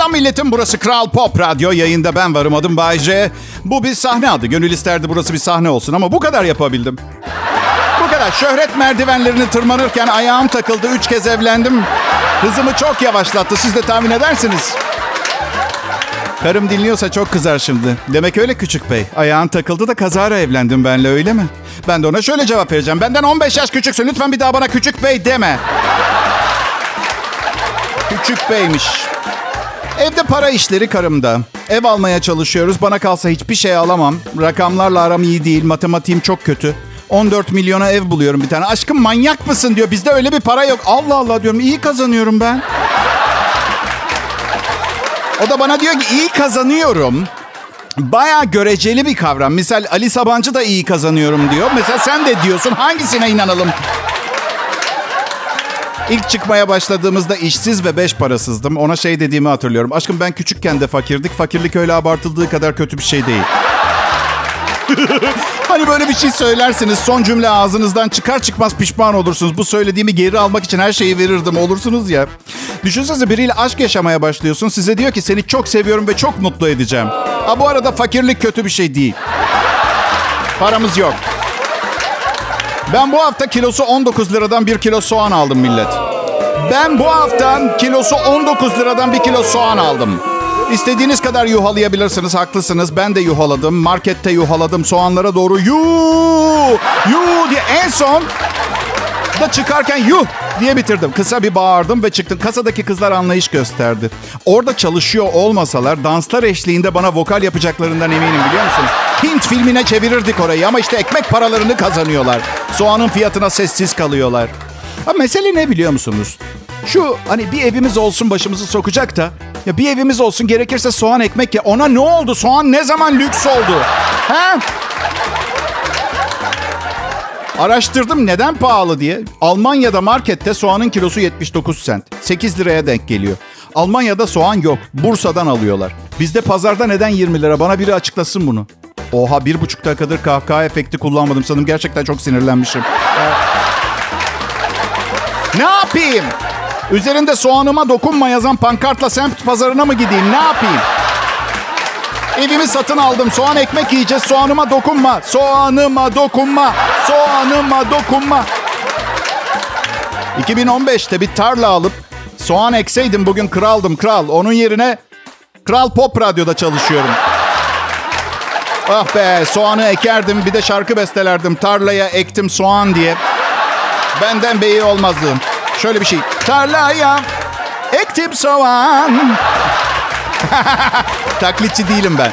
Selam milletim burası Kral Pop Radyo yayında ben varım adım Bayce. Bu bir sahne adı gönül isterdi burası bir sahne olsun ama bu kadar yapabildim. Bu kadar şöhret merdivenlerini tırmanırken ayağım takıldı üç kez evlendim. Hızımı çok yavaşlattı siz de tahmin edersiniz. Karım dinliyorsa çok kızar şimdi. Demek öyle küçük bey. Ayağın takıldı da kazara evlendim benle öyle mi? Ben de ona şöyle cevap vereceğim. Benden 15 yaş küçüksün. Lütfen bir daha bana küçük bey deme. Küçük beymiş. Evde para işleri karımda. Ev almaya çalışıyoruz. Bana kalsa hiçbir şey alamam. Rakamlarla aram iyi değil. Matematiğim çok kötü. 14 milyona ev buluyorum bir tane. Aşkım manyak mısın diyor. Bizde öyle bir para yok. Allah Allah diyorum. İyi kazanıyorum ben. O da bana diyor ki iyi kazanıyorum. Baya göreceli bir kavram. Misal Ali Sabancı da iyi kazanıyorum diyor. Mesela sen de diyorsun. Hangisine inanalım? İlk çıkmaya başladığımızda işsiz ve beş parasızdım. Ona şey dediğimi hatırlıyorum. Aşkım ben küçükken de fakirdik. Fakirlik öyle abartıldığı kadar kötü bir şey değil. hani böyle bir şey söylersiniz. Son cümle ağzınızdan çıkar çıkmaz pişman olursunuz. Bu söylediğimi geri almak için her şeyi verirdim olursunuz ya. Düşünsenize biriyle aşk yaşamaya başlıyorsun. Size diyor ki seni çok seviyorum ve çok mutlu edeceğim. Ha bu arada fakirlik kötü bir şey değil. Paramız yok. Ben bu hafta kilosu 19 liradan bir kilo soğan aldım millet. Ben bu hafta kilosu 19 liradan bir kilo soğan aldım. İstediğiniz kadar yuhalayabilirsiniz, haklısınız. Ben de yuhaladım, markette yuhaladım. Soğanlara doğru yuh, yuh diye en son da çıkarken yuh diye bitirdim. Kısa bir bağırdım ve çıktım. Kasadaki kızlar anlayış gösterdi. Orada çalışıyor olmasalar danslar eşliğinde bana vokal yapacaklarından eminim biliyor musun? Hint filmine çevirirdik orayı ama işte ekmek paralarını kazanıyorlar. Soğanın fiyatına sessiz kalıyorlar. Ha, mesele ne biliyor musunuz? Şu hani bir evimiz olsun başımızı sokacak da ya bir evimiz olsun gerekirse soğan ekmek ya. Ona ne oldu? Soğan ne zaman lüks oldu? He? Araştırdım neden pahalı diye. Almanya'da markette soğanın kilosu 79 sent. 8 liraya denk geliyor. Almanya'da soğan yok. Bursa'dan alıyorlar. Bizde pazarda neden 20 lira? Bana biri açıklasın bunu. Oha bir buçuk dakikadır kahkaha efekti kullanmadım sanırım. Gerçekten çok sinirlenmişim. ne yapayım? Üzerinde soğanıma dokunma yazan pankartla semt pazarına mı gideyim? Ne yapayım? Evimi satın aldım. Soğan ekmek yiyeceğiz. Soğanıma dokunma. Soğanıma dokunma. Soğanıma dokunma. 2015'te bir tarla alıp soğan ekseydim bugün kraldım kral. Onun yerine Kral Pop Radyo'da çalışıyorum. Ah be soğanı ekerdim bir de şarkı bestelerdim. Tarlaya ektim soğan diye. Benden beyi olmazdı. Şöyle bir şey. Tarlaya ektim soğan. Taklitçi değilim ben.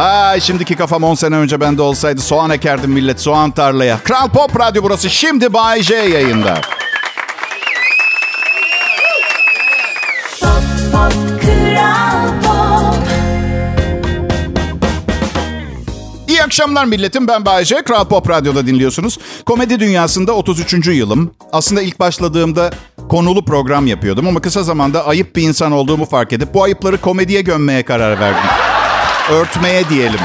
Ay şimdiki kafam 10 sene önce bende olsaydı soğan ekerdim millet soğan tarlaya. Kral Pop Radyo burası şimdi Bay J yayında. Akşamlar milletim. Ben Bayece. Kral Pop Radyo'da dinliyorsunuz. Komedi dünyasında 33. yılım. Aslında ilk başladığımda konulu program yapıyordum ama kısa zamanda ayıp bir insan olduğumu fark edip bu ayıpları komediye gömmeye karar verdim. Örtmeye diyelim.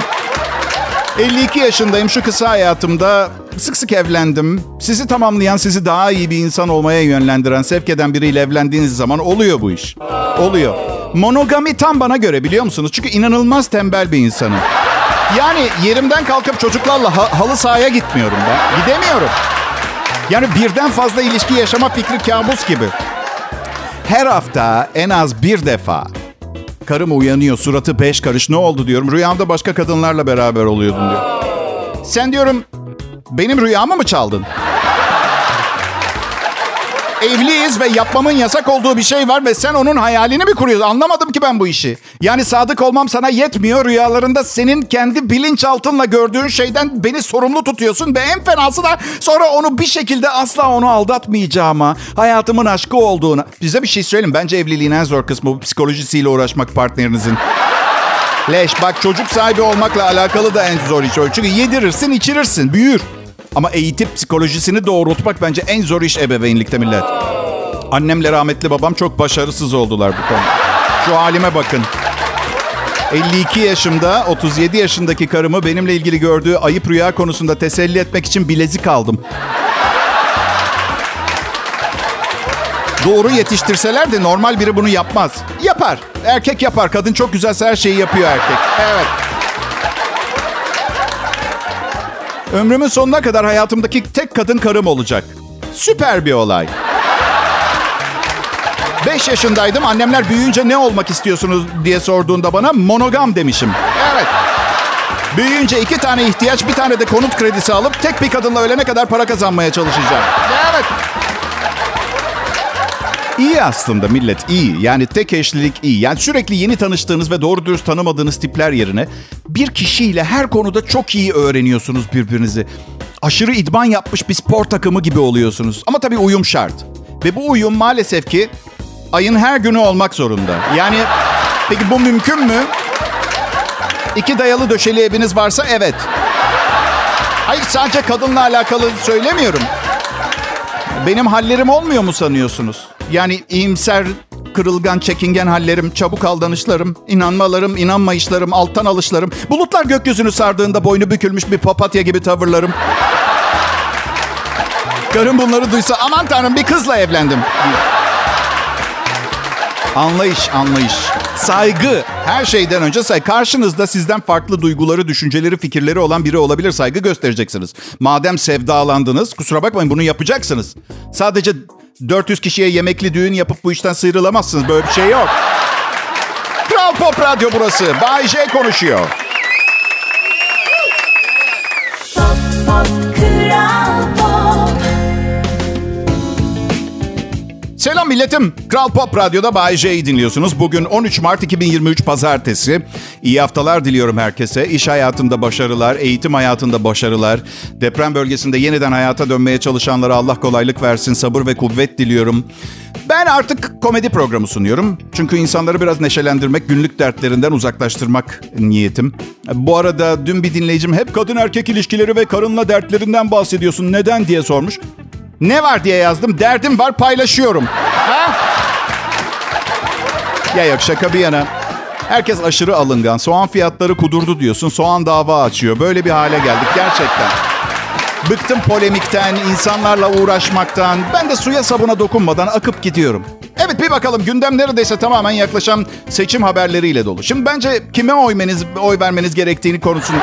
52 yaşındayım. Şu kısa hayatımda sık sık evlendim. Sizi tamamlayan, sizi daha iyi bir insan olmaya yönlendiren, sevk eden biriyle evlendiğiniz zaman oluyor bu iş. Oluyor. Monogami tam bana göre biliyor musunuz? Çünkü inanılmaz tembel bir insanım. Yani yerimden kalkıp çocuklarla ha- halı sahaya gitmiyorum ben. Gidemiyorum. Yani birden fazla ilişki yaşama fikri kabus gibi. Her hafta en az bir defa karım uyanıyor suratı beş karış ne oldu diyorum. Rüyamda başka kadınlarla beraber oluyordun diyor. Sen diyorum benim rüyamı mı çaldın? Evliyiz ve yapmamın yasak olduğu bir şey var ve sen onun hayalini mi kuruyorsun? Anlamadım ki ben bu işi. Yani sadık olmam sana yetmiyor. Rüyalarında senin kendi bilinçaltınla gördüğün şeyden beni sorumlu tutuyorsun. Ve en fenası da sonra onu bir şekilde asla onu aldatmayacağıma, hayatımın aşkı olduğuna. Size bir şey söyleyeyim. Bence evliliğin en zor kısmı psikolojisiyle uğraşmak partnerinizin. Leş bak çocuk sahibi olmakla alakalı da en zor iş. Çünkü yedirirsin içirirsin büyür. Ama eğitip psikolojisini doğrultmak bence en zor iş ebeveynlikte millet. Annemle rahmetli babam çok başarısız oldular bu konuda. Şu halime bakın. 52 yaşımda 37 yaşındaki karımı benimle ilgili gördüğü ayıp rüya konusunda teselli etmek için bilezik aldım. Doğru yetiştirseler de normal biri bunu yapmaz. Yapar. Erkek yapar. Kadın çok güzelse her şeyi yapıyor erkek. Evet. Ömrümün sonuna kadar hayatımdaki tek kadın karım olacak. Süper bir olay. 5 yaşındaydım. Annemler büyüyünce ne olmak istiyorsunuz diye sorduğunda bana monogam demişim. Evet. Büyüyünce iki tane ihtiyaç, bir tane de konut kredisi alıp tek bir kadınla ölene kadar para kazanmaya çalışacağım. Evet. İyi aslında millet iyi. Yani tek eşlilik iyi. Yani sürekli yeni tanıştığınız ve doğru dürüst tanımadığınız tipler yerine bir kişiyle her konuda çok iyi öğreniyorsunuz birbirinizi. Aşırı idman yapmış bir spor takımı gibi oluyorsunuz. Ama tabii uyum şart. Ve bu uyum maalesef ki ayın her günü olmak zorunda. Yani peki bu mümkün mü? İki dayalı döşeli eviniz varsa evet. Hayır sadece kadınla alakalı söylemiyorum. Benim hallerim olmuyor mu sanıyorsunuz? Yani iyimser, kırılgan, çekingen hallerim, çabuk aldanışlarım, inanmalarım, inanmayışlarım, alttan alışlarım, bulutlar gökyüzünü sardığında boynu bükülmüş bir papatya gibi tavırlarım. Karım bunları duysa aman tanrım bir kızla evlendim. Anlayış, anlayış. Saygı. Her şeyden önce say. Karşınızda sizden farklı duyguları, düşünceleri, fikirleri olan biri olabilir. Saygı göstereceksiniz. Madem sevdalandınız, kusura bakmayın bunu yapacaksınız. Sadece 400 kişiye yemekli düğün yapıp bu işten sıyrılamazsınız. Böyle bir şey yok. Kral Pop Radyo burası. Bay J konuşuyor. Pop, pop, Selam milletim. Kral Pop Radyo'da Bay J'yi dinliyorsunuz. Bugün 13 Mart 2023 Pazartesi. İyi haftalar diliyorum herkese. İş hayatında başarılar, eğitim hayatında başarılar. Deprem bölgesinde yeniden hayata dönmeye çalışanlara Allah kolaylık versin, sabır ve kuvvet diliyorum. Ben artık komedi programı sunuyorum. Çünkü insanları biraz neşelendirmek, günlük dertlerinden uzaklaştırmak niyetim. Bu arada dün bir dinleyicim hep kadın erkek ilişkileri ve karınla dertlerinden bahsediyorsun. Neden diye sormuş. Ne var diye yazdım. Derdim var paylaşıyorum. Ha? Ya yok şaka bir yana. Herkes aşırı alıngan. Soğan fiyatları kudurdu diyorsun. Soğan dava açıyor. Böyle bir hale geldik gerçekten. Bıktım polemikten, insanlarla uğraşmaktan. Ben de suya sabuna dokunmadan akıp gidiyorum. Evet bir bakalım gündem neredeyse tamamen yaklaşan seçim haberleriyle dolu. Şimdi bence kime oy, oy vermeniz gerektiğini konusunu...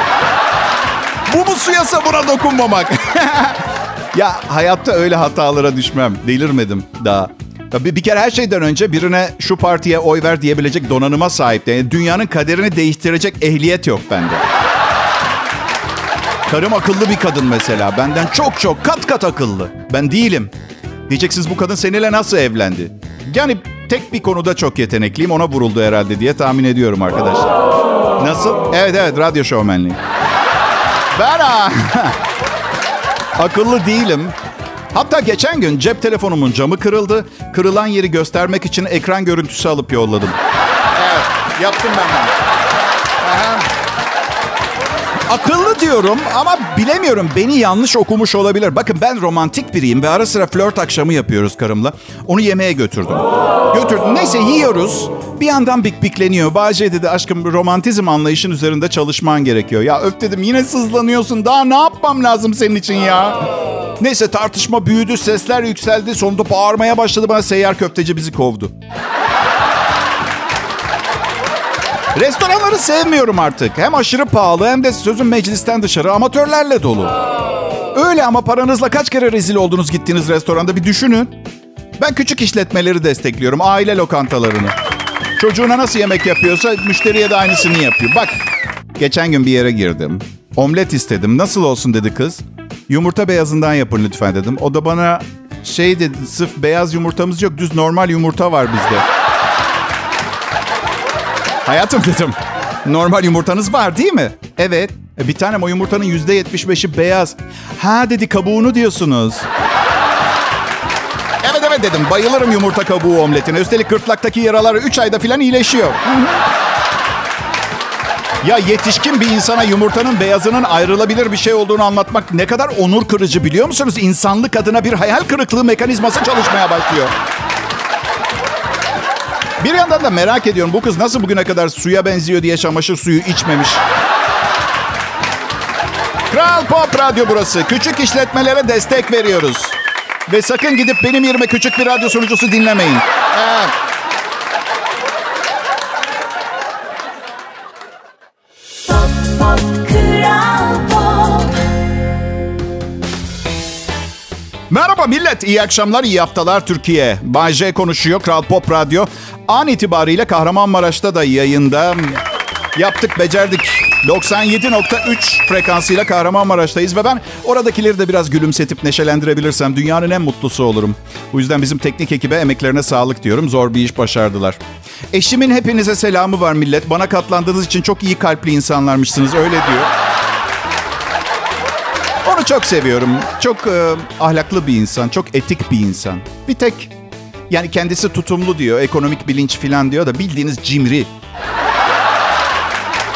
Bu mu suya sabuna dokunmamak? Ya hayatta öyle hatalara düşmem. Delirmedim daha. Tabii bir kere her şeyden önce birine şu partiye oy ver diyebilecek donanıma sahip. Yani dünyanın kaderini değiştirecek ehliyet yok bende. Karım akıllı bir kadın mesela. Benden çok çok kat kat akıllı. Ben değilim. Diyeceksiniz bu kadın seninle nasıl evlendi? Yani tek bir konuda çok yetenekliyim. Ona vuruldu herhalde diye tahmin ediyorum arkadaşlar. Nasıl? Evet evet radyo şovmenliği. Ben. Akıllı değilim. Hatta geçen gün cep telefonumun camı kırıldı. Kırılan yeri göstermek için ekran görüntüsü alıp yolladım. Evet, yaptım ben bunu. Akıllı diyorum ama bilemiyorum. Beni yanlış okumuş olabilir. Bakın ben romantik biriyim ve ara sıra flört akşamı yapıyoruz karımla. Onu yemeğe götürdüm. Götürdüm. Neyse yiyoruz. Bir yandan bik bikleniyor. Bahçe dedi aşkım romantizm anlayışın üzerinde çalışman gerekiyor. Ya öf dedim yine sızlanıyorsun. Daha ne yapmam lazım senin için ya? Neyse tartışma büyüdü, sesler yükseldi. Sonunda bağırmaya başladı bana seyyar köfteci bizi kovdu. Restoranları sevmiyorum artık. Hem aşırı pahalı hem de sözün meclisten dışarı amatörlerle dolu. Öyle ama paranızla kaç kere rezil oldunuz gittiğiniz restoranda bir düşünün. Ben küçük işletmeleri destekliyorum. Aile lokantalarını. Çocuğuna nasıl yemek yapıyorsa müşteriye de aynısını yapıyor. Bak geçen gün bir yere girdim. Omlet istedim. Nasıl olsun dedi kız. Yumurta beyazından yapın lütfen dedim. O da bana şey dedi sırf beyaz yumurtamız yok düz normal yumurta var bizde. Hayatım dedim. Normal yumurtanız var değil mi? Evet. E, bir tanem o yumurtanın yüzde yetmiş beşi beyaz. Ha dedi kabuğunu diyorsunuz. Evet evet dedim. Bayılırım yumurta kabuğu omletine. Üstelik gırtlaktaki yaralar 3 ayda falan iyileşiyor. Ya yetişkin bir insana yumurtanın beyazının ayrılabilir bir şey olduğunu anlatmak ne kadar onur kırıcı biliyor musunuz? İnsanlık adına bir hayal kırıklığı mekanizması çalışmaya başlıyor. Bir yandan da merak ediyorum bu kız nasıl bugüne kadar suya benziyor diye çamaşır suyu içmemiş. Kral Pop Radyo burası. Küçük işletmelere destek veriyoruz. Ve sakın gidip benim yerime küçük bir radyo sunucusu dinlemeyin. Evet. Pop Pop Kral Pop Merhaba millet, iyi akşamlar, iyi haftalar Türkiye. Bay J konuşuyor, Kral Pop Radyo. An itibariyle Kahramanmaraş'ta da yayında. Yaptık, becerdik. 97.3 frekansıyla Kahramanmaraş'tayız ve ben oradakileri de biraz gülümsetip neşelendirebilirsem dünyanın en mutlusu olurum. Bu yüzden bizim teknik ekibe emeklerine sağlık diyorum. Zor bir iş başardılar. Eşimin hepinize selamı var millet. Bana katlandığınız için çok iyi kalpli insanlarmışsınız öyle diyor. Onu çok seviyorum. Çok e, ahlaklı bir insan, çok etik bir insan. Bir tek yani kendisi tutumlu diyor, ekonomik bilinç falan diyor da bildiğiniz cimri.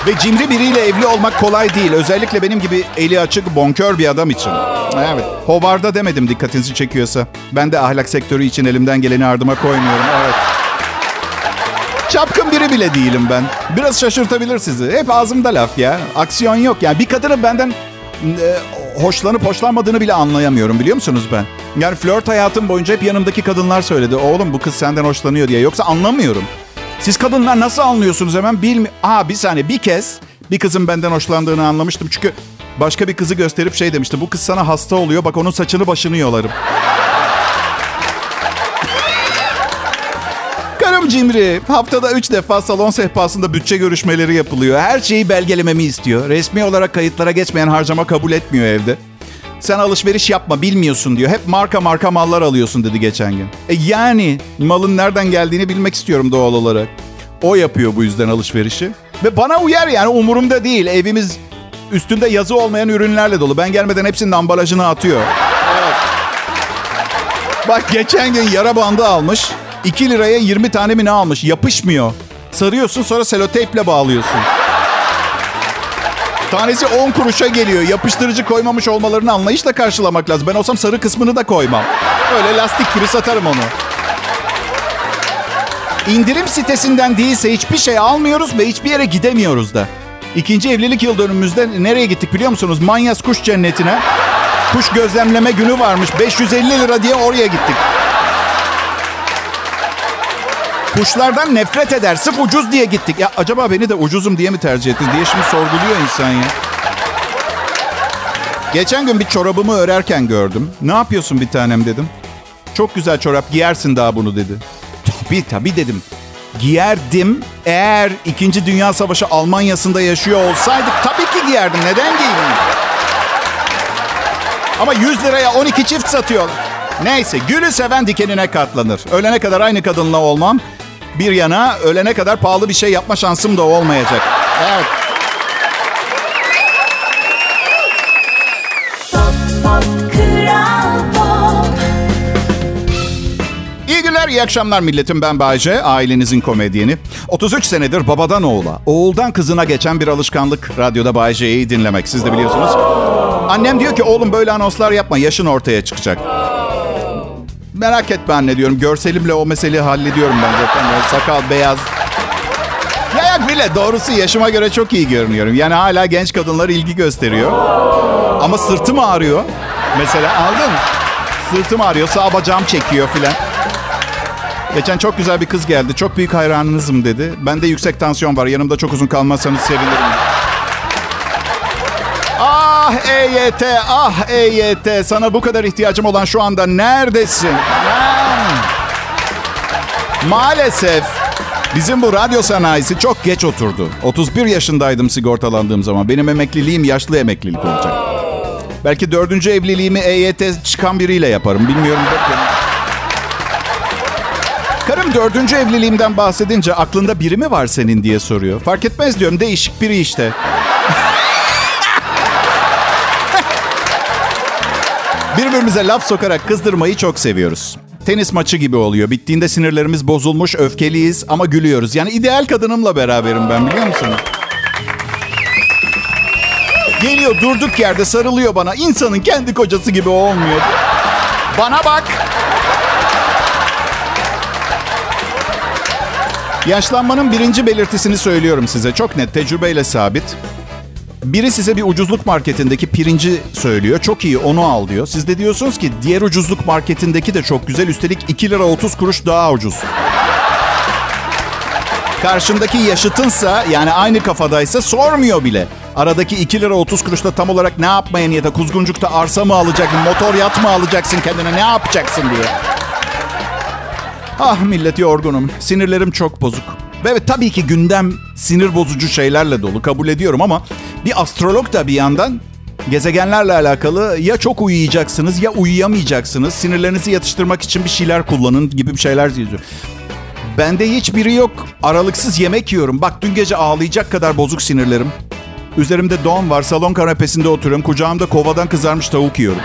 Ve cimri biriyle evli olmak kolay değil. Özellikle benim gibi eli açık, bonkör bir adam için. Evet. Hovarda demedim dikkatinizi çekiyorsa. Ben de ahlak sektörü için elimden geleni ardıma koymuyorum. Evet. Çapkın biri bile değilim ben. Biraz şaşırtabilir sizi. Hep ağzımda laf ya. Aksiyon yok. Yani bir kadının benden e, hoşlanıp hoşlanmadığını bile anlayamıyorum biliyor musunuz ben? Yani flört hayatım boyunca hep yanımdaki kadınlar söyledi. Oğlum bu kız senden hoşlanıyor diye. Yoksa anlamıyorum. Siz kadınlar nasıl anlıyorsunuz hemen bilmi... Aa bir saniye bir kez bir kızın benden hoşlandığını anlamıştım. Çünkü başka bir kızı gösterip şey demişti. Bu kız sana hasta oluyor bak onun saçını başını yolarım. Cimri. Haftada üç defa salon sehpasında bütçe görüşmeleri yapılıyor. Her şeyi belgelememi istiyor. Resmi olarak kayıtlara geçmeyen harcama kabul etmiyor evde. Sen alışveriş yapma bilmiyorsun diyor. Hep marka marka mallar alıyorsun dedi geçen gün. E yani malın nereden geldiğini bilmek istiyorum doğal olarak. O yapıyor bu yüzden alışverişi. Ve bana uyar yani umurumda değil. Evimiz üstünde yazı olmayan ürünlerle dolu. Ben gelmeden hepsinin ambalajını atıyor. Bak geçen gün yara bandı almış. 2 liraya 20 tane mi ne almış? Yapışmıyor. Sarıyorsun sonra seloteyple bağlıyorsun. Tanesi 10 kuruşa geliyor. Yapıştırıcı koymamış olmalarını anlayışla karşılamak lazım. Ben olsam sarı kısmını da koymam. Öyle lastik gibi satarım onu. İndirim sitesinden değilse hiçbir şey almıyoruz ve hiçbir yere gidemiyoruz da. İkinci evlilik yıl dönümümüzde nereye gittik biliyor musunuz? Manyas Kuş Cenneti'ne. Kuş gözlemleme günü varmış. 550 lira diye oraya gittik. Kuşlardan nefret eder. Sırf ucuz diye gittik. Ya acaba beni de ucuzum diye mi tercih etti diye şimdi sorguluyor insan ya. Geçen gün bir çorabımı örerken gördüm. Ne yapıyorsun bir tanem dedim. Çok güzel çorap giyersin daha bunu dedi. Tabii tabii dedim. Giyerdim. Eğer 2. Dünya Savaşı Almanya'sında yaşıyor olsaydık tabii ki giyerdim. Neden giyeyim? Ama 100 liraya 12 çift satıyor. Neyse gülü seven dikenine katlanır. Ölene kadar aynı kadınla olmam. Bir yana ölene kadar pahalı bir şey yapma şansım da olmayacak. Evet. Pop Pop Kral Pop İyi günler, iyi akşamlar milletim. Ben Bayce, ailenizin komedyeni. 33 senedir babadan oğula, oğuldan kızına geçen bir alışkanlık radyoda Bayce'yi dinlemek. Siz de biliyorsunuz. Annem diyor ki oğlum böyle anonslar yapma, yaşın ortaya çıkacak. Merak etme anne diyorum. Görselimle o meseleyi hallediyorum ben zaten. Böyle sakal beyaz. Ya yok bile doğrusu yaşıma göre çok iyi görünüyorum. Yani hala genç kadınlar ilgi gösteriyor. Ama sırtım ağrıyor. Mesela aldın. Sırtım ağrıyor, sağ bacağım çekiyor filan. Geçen çok güzel bir kız geldi. Çok büyük hayranınızım dedi. Bende yüksek tansiyon var. Yanımda çok uzun kalmazsanız sevinirim. Ah EYT, ah EYT. Sana bu kadar ihtiyacım olan şu anda neredesin? Maalesef bizim bu radyo sanayisi çok geç oturdu. 31 yaşındaydım sigortalandığım zaman. Benim emekliliğim yaşlı emeklilik olacak. Belki dördüncü evliliğimi EYT çıkan biriyle yaparım. Bilmiyorum. Karım dördüncü evliliğimden bahsedince aklında biri mi var senin diye soruyor. Fark etmez diyorum değişik biri işte. Birbirimize laf sokarak kızdırmayı çok seviyoruz. Tenis maçı gibi oluyor. Bittiğinde sinirlerimiz bozulmuş, öfkeliyiz ama gülüyoruz. Yani ideal kadınımla beraberim ben biliyor musunuz? Geliyor durduk yerde sarılıyor bana. İnsanın kendi kocası gibi olmuyor. Bana bak. Yaşlanmanın birinci belirtisini söylüyorum size. Çok net, tecrübeyle sabit. Biri size bir ucuzluk marketindeki pirinci söylüyor. Çok iyi onu al diyor. Siz de diyorsunuz ki diğer ucuzluk marketindeki de çok güzel. Üstelik 2 lira 30 kuruş daha ucuz. Karşındaki yaşıtınsa yani aynı kafadaysa sormuyor bile. Aradaki 2 lira 30 kuruşta tam olarak ne yapmaya niyete? Kuzguncuk'ta arsa mı alacaksın, motor yat mı alacaksın kendine, ne yapacaksın diye. Ah millet yorgunum. Sinirlerim çok bozuk. Ve evet tabii ki gündem sinir bozucu şeylerle dolu kabul ediyorum ama bir astrolog da bir yandan gezegenlerle alakalı ya çok uyuyacaksınız ya uyuyamayacaksınız. Sinirlerinizi yatıştırmak için bir şeyler kullanın gibi bir şeyler yazıyor. Bende hiçbiri yok. Aralıksız yemek yiyorum. Bak dün gece ağlayacak kadar bozuk sinirlerim. Üzerimde don var. Salon kanepesinde oturuyorum. Kucağımda kovadan kızarmış tavuk yiyorum.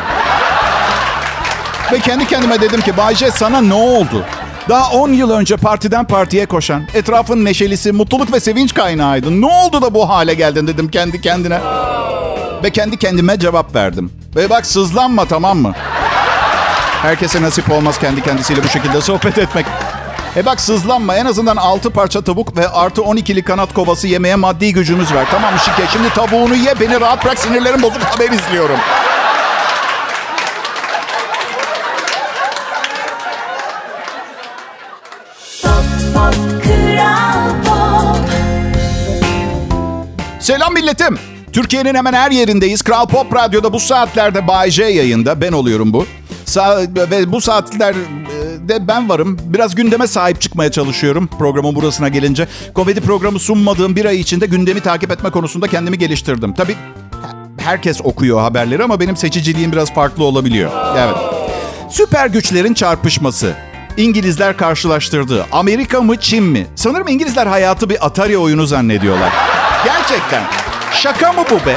Ve kendi kendime dedim ki Bayce sana ne oldu? Daha 10 yıl önce partiden partiye koşan, etrafın neşelisi, mutluluk ve sevinç kaynağıydın. Ne oldu da bu hale geldin dedim kendi kendine. Ve kendi kendime cevap verdim. Ve bak sızlanma tamam mı? Herkese nasip olmaz kendi kendisiyle bu şekilde sohbet etmek. E bak sızlanma en azından 6 parça tavuk ve artı 12'li kanat kovası yemeye maddi gücümüz var. Tamam Şike şimdi tavuğunu ye beni rahat bırak sinirlerim bozuk haber izliyorum. Selam milletim. Türkiye'nin hemen her yerindeyiz. Kral Pop Radyo'da bu saatlerde Bay J yayında. Ben oluyorum bu. Sa- ve bu saatlerde ben varım. Biraz gündeme sahip çıkmaya çalışıyorum programın burasına gelince. Komedi programı sunmadığım bir ay içinde gündemi takip etme konusunda kendimi geliştirdim. Tabii herkes okuyor haberleri ama benim seçiciliğim biraz farklı olabiliyor. Evet. Süper güçlerin çarpışması. İngilizler karşılaştırdı. Amerika mı Çin mi? Sanırım İngilizler hayatı bir Atari oyunu zannediyorlar. Gerçekten. Şaka mı bu be?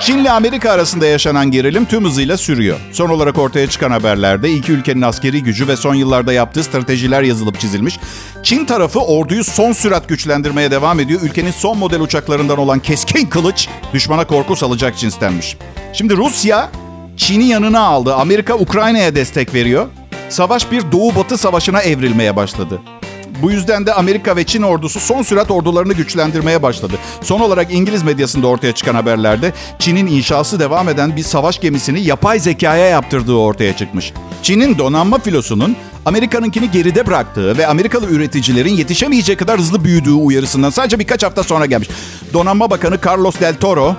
Çin ile Amerika arasında yaşanan gerilim tüm hızıyla sürüyor. Son olarak ortaya çıkan haberlerde iki ülkenin askeri gücü ve son yıllarda yaptığı stratejiler yazılıp çizilmiş. Çin tarafı orduyu son sürat güçlendirmeye devam ediyor. Ülkenin son model uçaklarından olan keskin kılıç düşmana korku salacak cinstenmiş. Şimdi Rusya Çin'i yanına aldı. Amerika Ukrayna'ya destek veriyor. Savaş bir Doğu-Batı savaşına evrilmeye başladı. Bu yüzden de Amerika ve Çin ordusu son sürat ordularını güçlendirmeye başladı. Son olarak İngiliz medyasında ortaya çıkan haberlerde Çin'in inşası devam eden bir savaş gemisini yapay zekaya yaptırdığı ortaya çıkmış. Çin'in donanma filosunun Amerika'nınkini geride bıraktığı ve Amerikalı üreticilerin yetişemeyecek kadar hızlı büyüdüğü uyarısından sadece birkaç hafta sonra gelmiş. Donanma Bakanı Carlos Del Toro,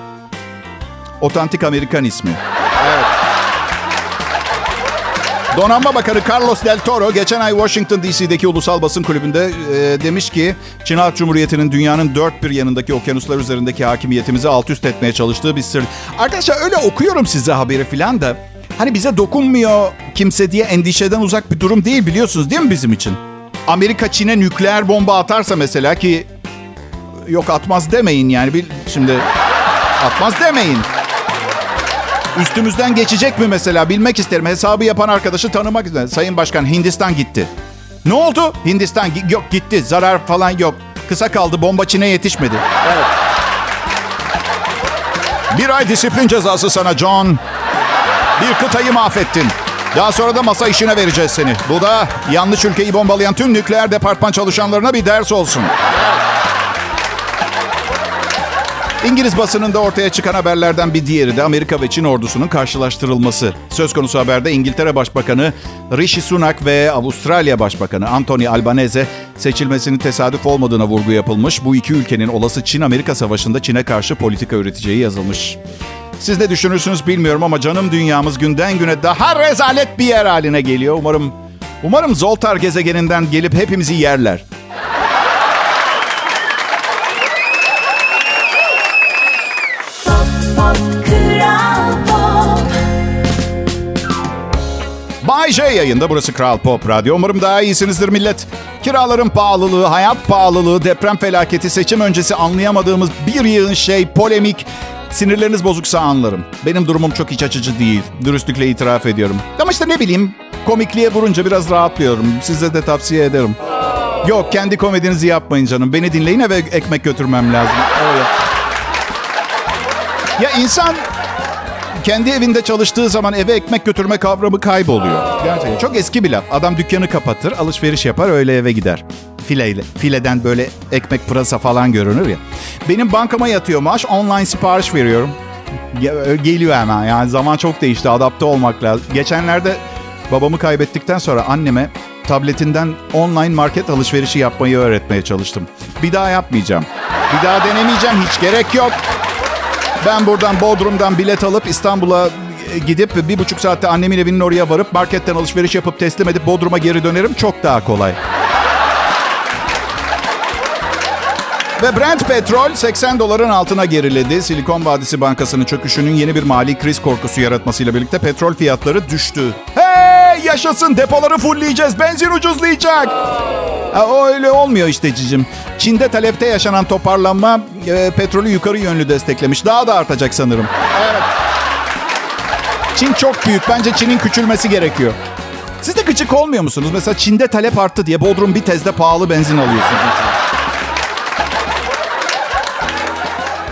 otantik Amerikan ismi. Donanma Bakanı Carlos Del Toro geçen ay Washington DC'deki Ulusal Basın Kulübü'nde e, demiş ki Çin Halk Cumhuriyeti'nin dünyanın dört bir yanındaki okyanuslar üzerindeki hakimiyetimizi alt üst etmeye çalıştığı bir sır. Arkadaşlar öyle okuyorum size haberi filan da hani bize dokunmuyor kimse diye endişeden uzak bir durum değil biliyorsunuz değil mi bizim için? Amerika Çin'e nükleer bomba atarsa mesela ki yok atmaz demeyin yani bil, şimdi atmaz demeyin. Üstümüzden geçecek mi mesela bilmek isterim. Hesabı yapan arkadaşı tanımak isterim. Sayın Başkan Hindistan gitti. Ne oldu? Hindistan yok gitti. Zarar falan yok. Kısa kaldı. Bomba Çin'e yetişmedi. Evet. Bir ay disiplin cezası sana John. Bir kıtayı mahvettin. Daha sonra da masa işine vereceğiz seni. Bu da yanlış ülkeyi bombalayan tüm nükleer departman çalışanlarına bir ders olsun. İngiliz basınında ortaya çıkan haberlerden bir diğeri de Amerika ve Çin ordusunun karşılaştırılması. Söz konusu haberde İngiltere Başbakanı Rishi Sunak ve Avustralya Başbakanı Anthony Albanese seçilmesinin tesadüf olmadığına vurgu yapılmış. Bu iki ülkenin olası Çin-Amerika savaşında Çin'e karşı politika üreteceği yazılmış. Siz ne düşünürsünüz bilmiyorum ama canım dünyamız günden güne daha rezalet bir yer haline geliyor. Umarım umarım Zoltar gezegeninden gelip hepimizi yerler. J yayında. Burası Kral Pop Radyo. Umarım daha iyisinizdir millet. Kiraların pahalılığı, hayat pahalılığı, deprem felaketi, seçim öncesi anlayamadığımız bir yığın şey, polemik. Sinirleriniz bozuksa anlarım. Benim durumum çok iç açıcı değil. Dürüstlükle itiraf ediyorum. Ama işte ne bileyim, komikliğe vurunca biraz rahatlıyorum. Size de tavsiye ederim. Yok, kendi komedinizi yapmayın canım. Beni dinleyin eve ekmek götürmem lazım. Öyle. Ya insan kendi evinde çalıştığı zaman eve ekmek götürme kavramı kayboluyor. Gerçekten çok eski bir laf. Adam dükkanı kapatır, alışveriş yapar, öyle eve gider. fileyle, fileden böyle ekmek pırasa falan görünür ya. Benim bankama yatıyor maaş. Online sipariş veriyorum. Geliyor hemen. Yani zaman çok değişti. Adapte olmak lazım. Geçenlerde babamı kaybettikten sonra anneme tabletinden online market alışverişi yapmayı öğretmeye çalıştım. Bir daha yapmayacağım. Bir daha denemeyeceğim. Hiç gerek yok. Ben buradan Bodrum'dan bilet alıp İstanbul'a gidip bir buçuk saatte annemin evinin oraya varıp marketten alışveriş yapıp teslim edip Bodrum'a geri dönerim. Çok daha kolay. Ve Brent petrol 80 doların altına geriledi. Silikon Vadisi Bankası'nın çöküşünün yeni bir mali kriz korkusu yaratmasıyla birlikte petrol fiyatları düştü. Hey yaşasın depoları fullleyeceğiz. Benzin ucuzlayacak. O öyle olmuyor işte cicim. Çin'de talepte yaşanan toparlanma e, petrolü yukarı yönlü desteklemiş. Daha da artacak sanırım. Evet. Çin çok büyük. Bence Çin'in küçülmesi gerekiyor. Siz de gıcık olmuyor musunuz? Mesela Çin'de talep arttı diye Bodrum bir tezde pahalı benzin alıyorsunuz.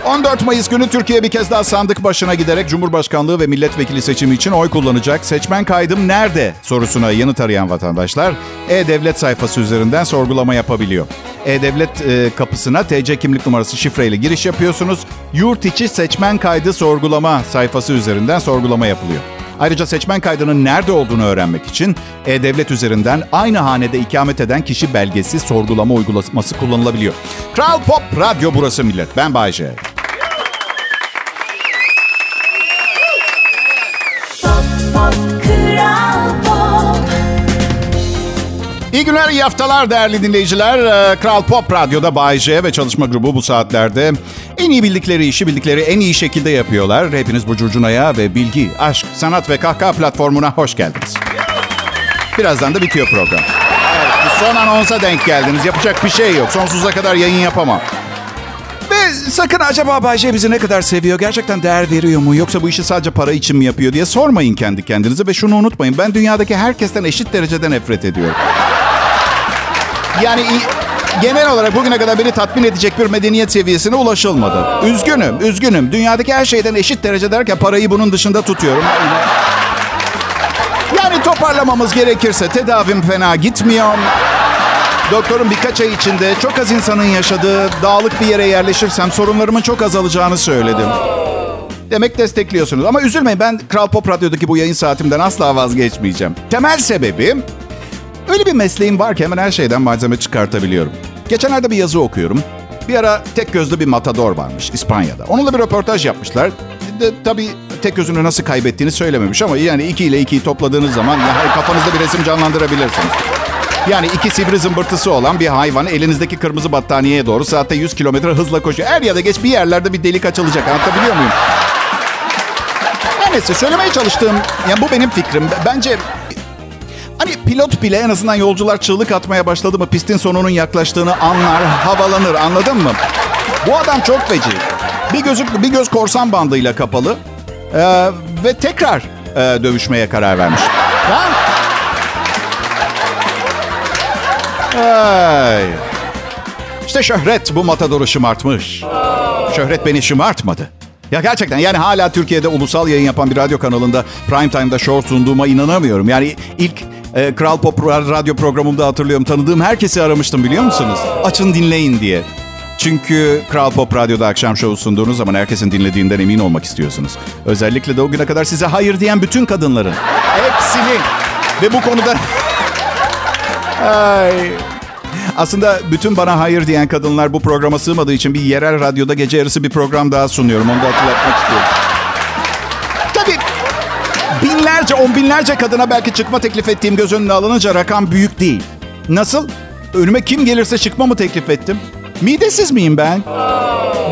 14 Mayıs günü Türkiye bir kez daha sandık başına giderek Cumhurbaşkanlığı ve milletvekili seçimi için oy kullanacak. Seçmen kaydım nerede sorusuna yanıt arayan vatandaşlar E-Devlet sayfası üzerinden sorgulama yapabiliyor. E-Devlet e, kapısına TC kimlik numarası şifreyle giriş yapıyorsunuz. Yurt içi seçmen kaydı sorgulama sayfası üzerinden sorgulama yapılıyor. Ayrıca seçmen kaydının nerede olduğunu öğrenmek için E-Devlet üzerinden aynı hanede ikamet eden kişi belgesi sorgulama uygulaması kullanılabiliyor. Kral Pop Radyo burası millet. Ben Bayce. Günler, iyi haftalar değerli dinleyiciler. Ee, Kral Pop Radyo'da Bay J ve çalışma grubu bu saatlerde en iyi bildikleri işi bildikleri en iyi şekilde yapıyorlar. Hepiniz bu curcunaya ve bilgi, aşk, sanat ve kahkaha platformuna hoş geldiniz. Birazdan da bitiyor program. Evet, son anonsa denk geldiniz. Yapacak bir şey yok. Sonsuza kadar yayın yapamam. Ve sakın acaba Bay J bizi ne kadar seviyor, gerçekten değer veriyor mu yoksa bu işi sadece para için mi yapıyor diye sormayın kendi kendinize ve şunu unutmayın. Ben dünyadaki herkesten eşit derecede nefret ediyorum. Yani genel olarak bugüne kadar beni tatmin edecek bir medeniyet seviyesine ulaşılmadı. Üzgünüm, üzgünüm. Dünyadaki her şeyden eşit derece derken parayı bunun dışında tutuyorum. Yani toparlamamız gerekirse tedavim fena gitmiyor. Doktorum birkaç ay içinde çok az insanın yaşadığı dağlık bir yere yerleşirsem sorunlarımın çok azalacağını söyledim. Demek destekliyorsunuz. Ama üzülmeyin ben Kral Pop Radyo'daki bu yayın saatimden asla vazgeçmeyeceğim. Temel sebebi öyle bir mesleğim var ki hemen her şeyden malzeme çıkartabiliyorum. Geçenlerde bir yazı okuyorum. Bir ara tek gözlü bir matador varmış İspanya'da. Onunla bir röportaj yapmışlar. De, tabii tek gözünü nasıl kaybettiğini söylememiş ama yani iki ile ikiyi topladığınız zaman yani kafanızda bir resim canlandırabilirsiniz. Yani iki sivri zımbırtısı olan bir hayvan elinizdeki kırmızı battaniyeye doğru saatte 100 kilometre hızla koşuyor. Er ya da geç bir yerlerde bir delik açılacak. Anlatabiliyor muyum? Her neyse söylemeye çalıştığım, yani bu benim fikrim. Bence hani pilot bile en azından yolcular çığlık atmaya başladı mı pistin sonunun yaklaştığını anlar, havalanır anladın mı? Bu adam çok feci. Bir gözü bir göz korsan bandıyla kapalı ee, ve tekrar e, dövüşmeye karar vermiş. Tamam. Ay. İşte şöhret bu matadoru şımartmış. Şöhret beni şımartmadı. Ya gerçekten yani hala Türkiye'de ulusal yayın yapan bir radyo kanalında prime time'da show sunduğuma inanamıyorum. Yani ilk e, Kral Pop radyo programımda hatırlıyorum tanıdığım herkesi aramıştım biliyor musunuz? Açın dinleyin diye. Çünkü Kral Pop Radyo'da akşam şovu sunduğunuz zaman herkesin dinlediğinden emin olmak istiyorsunuz. Özellikle de o güne kadar size hayır diyen bütün kadınların. Hepsini. Ve bu konuda... Ay. Aslında bütün bana hayır diyen kadınlar bu programa sığmadığı için bir yerel radyoda gece yarısı bir program daha sunuyorum. Onu da hatırlatmak istiyorum. Binlerce, on binlerce kadına belki çıkma teklif ettiğim göz önüne alınınca rakam büyük değil. Nasıl? Önüme kim gelirse çıkma mı teklif ettim? Midesiz miyim ben?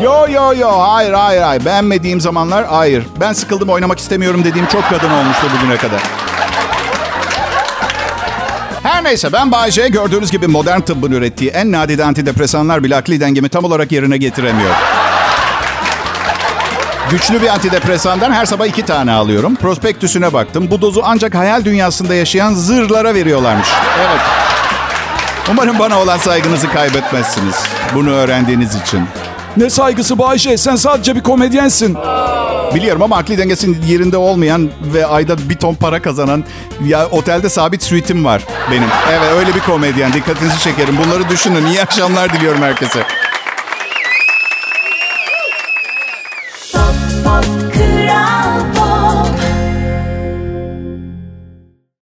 Yo yo yo hayır hayır hayır beğenmediğim zamanlar hayır. Ben sıkıldım oynamak istemiyorum dediğim çok kadın olmuştu bugüne kadar. Her neyse ben Bayce gördüğünüz gibi modern tıbbın ürettiği en nadide antidepresanlar bile akli dengemi tam olarak yerine getiremiyor. Güçlü bir antidepresandan her sabah iki tane alıyorum. Prospektüsüne baktım. Bu dozu ancak hayal dünyasında yaşayan zırlara veriyorlarmış. Evet. Umarım bana olan saygınızı kaybetmezsiniz. Bunu öğrendiğiniz için. Ne saygısı Bayşe sen sadece bir komedyensin. Biliyorum ama akli dengesinin yerinde olmayan ve ayda bir ton para kazanan ya otelde sabit suite'im var benim. Evet öyle bir komedyen. Dikkatinizi çekerim. Bunları düşünün. İyi akşamlar diliyorum herkese.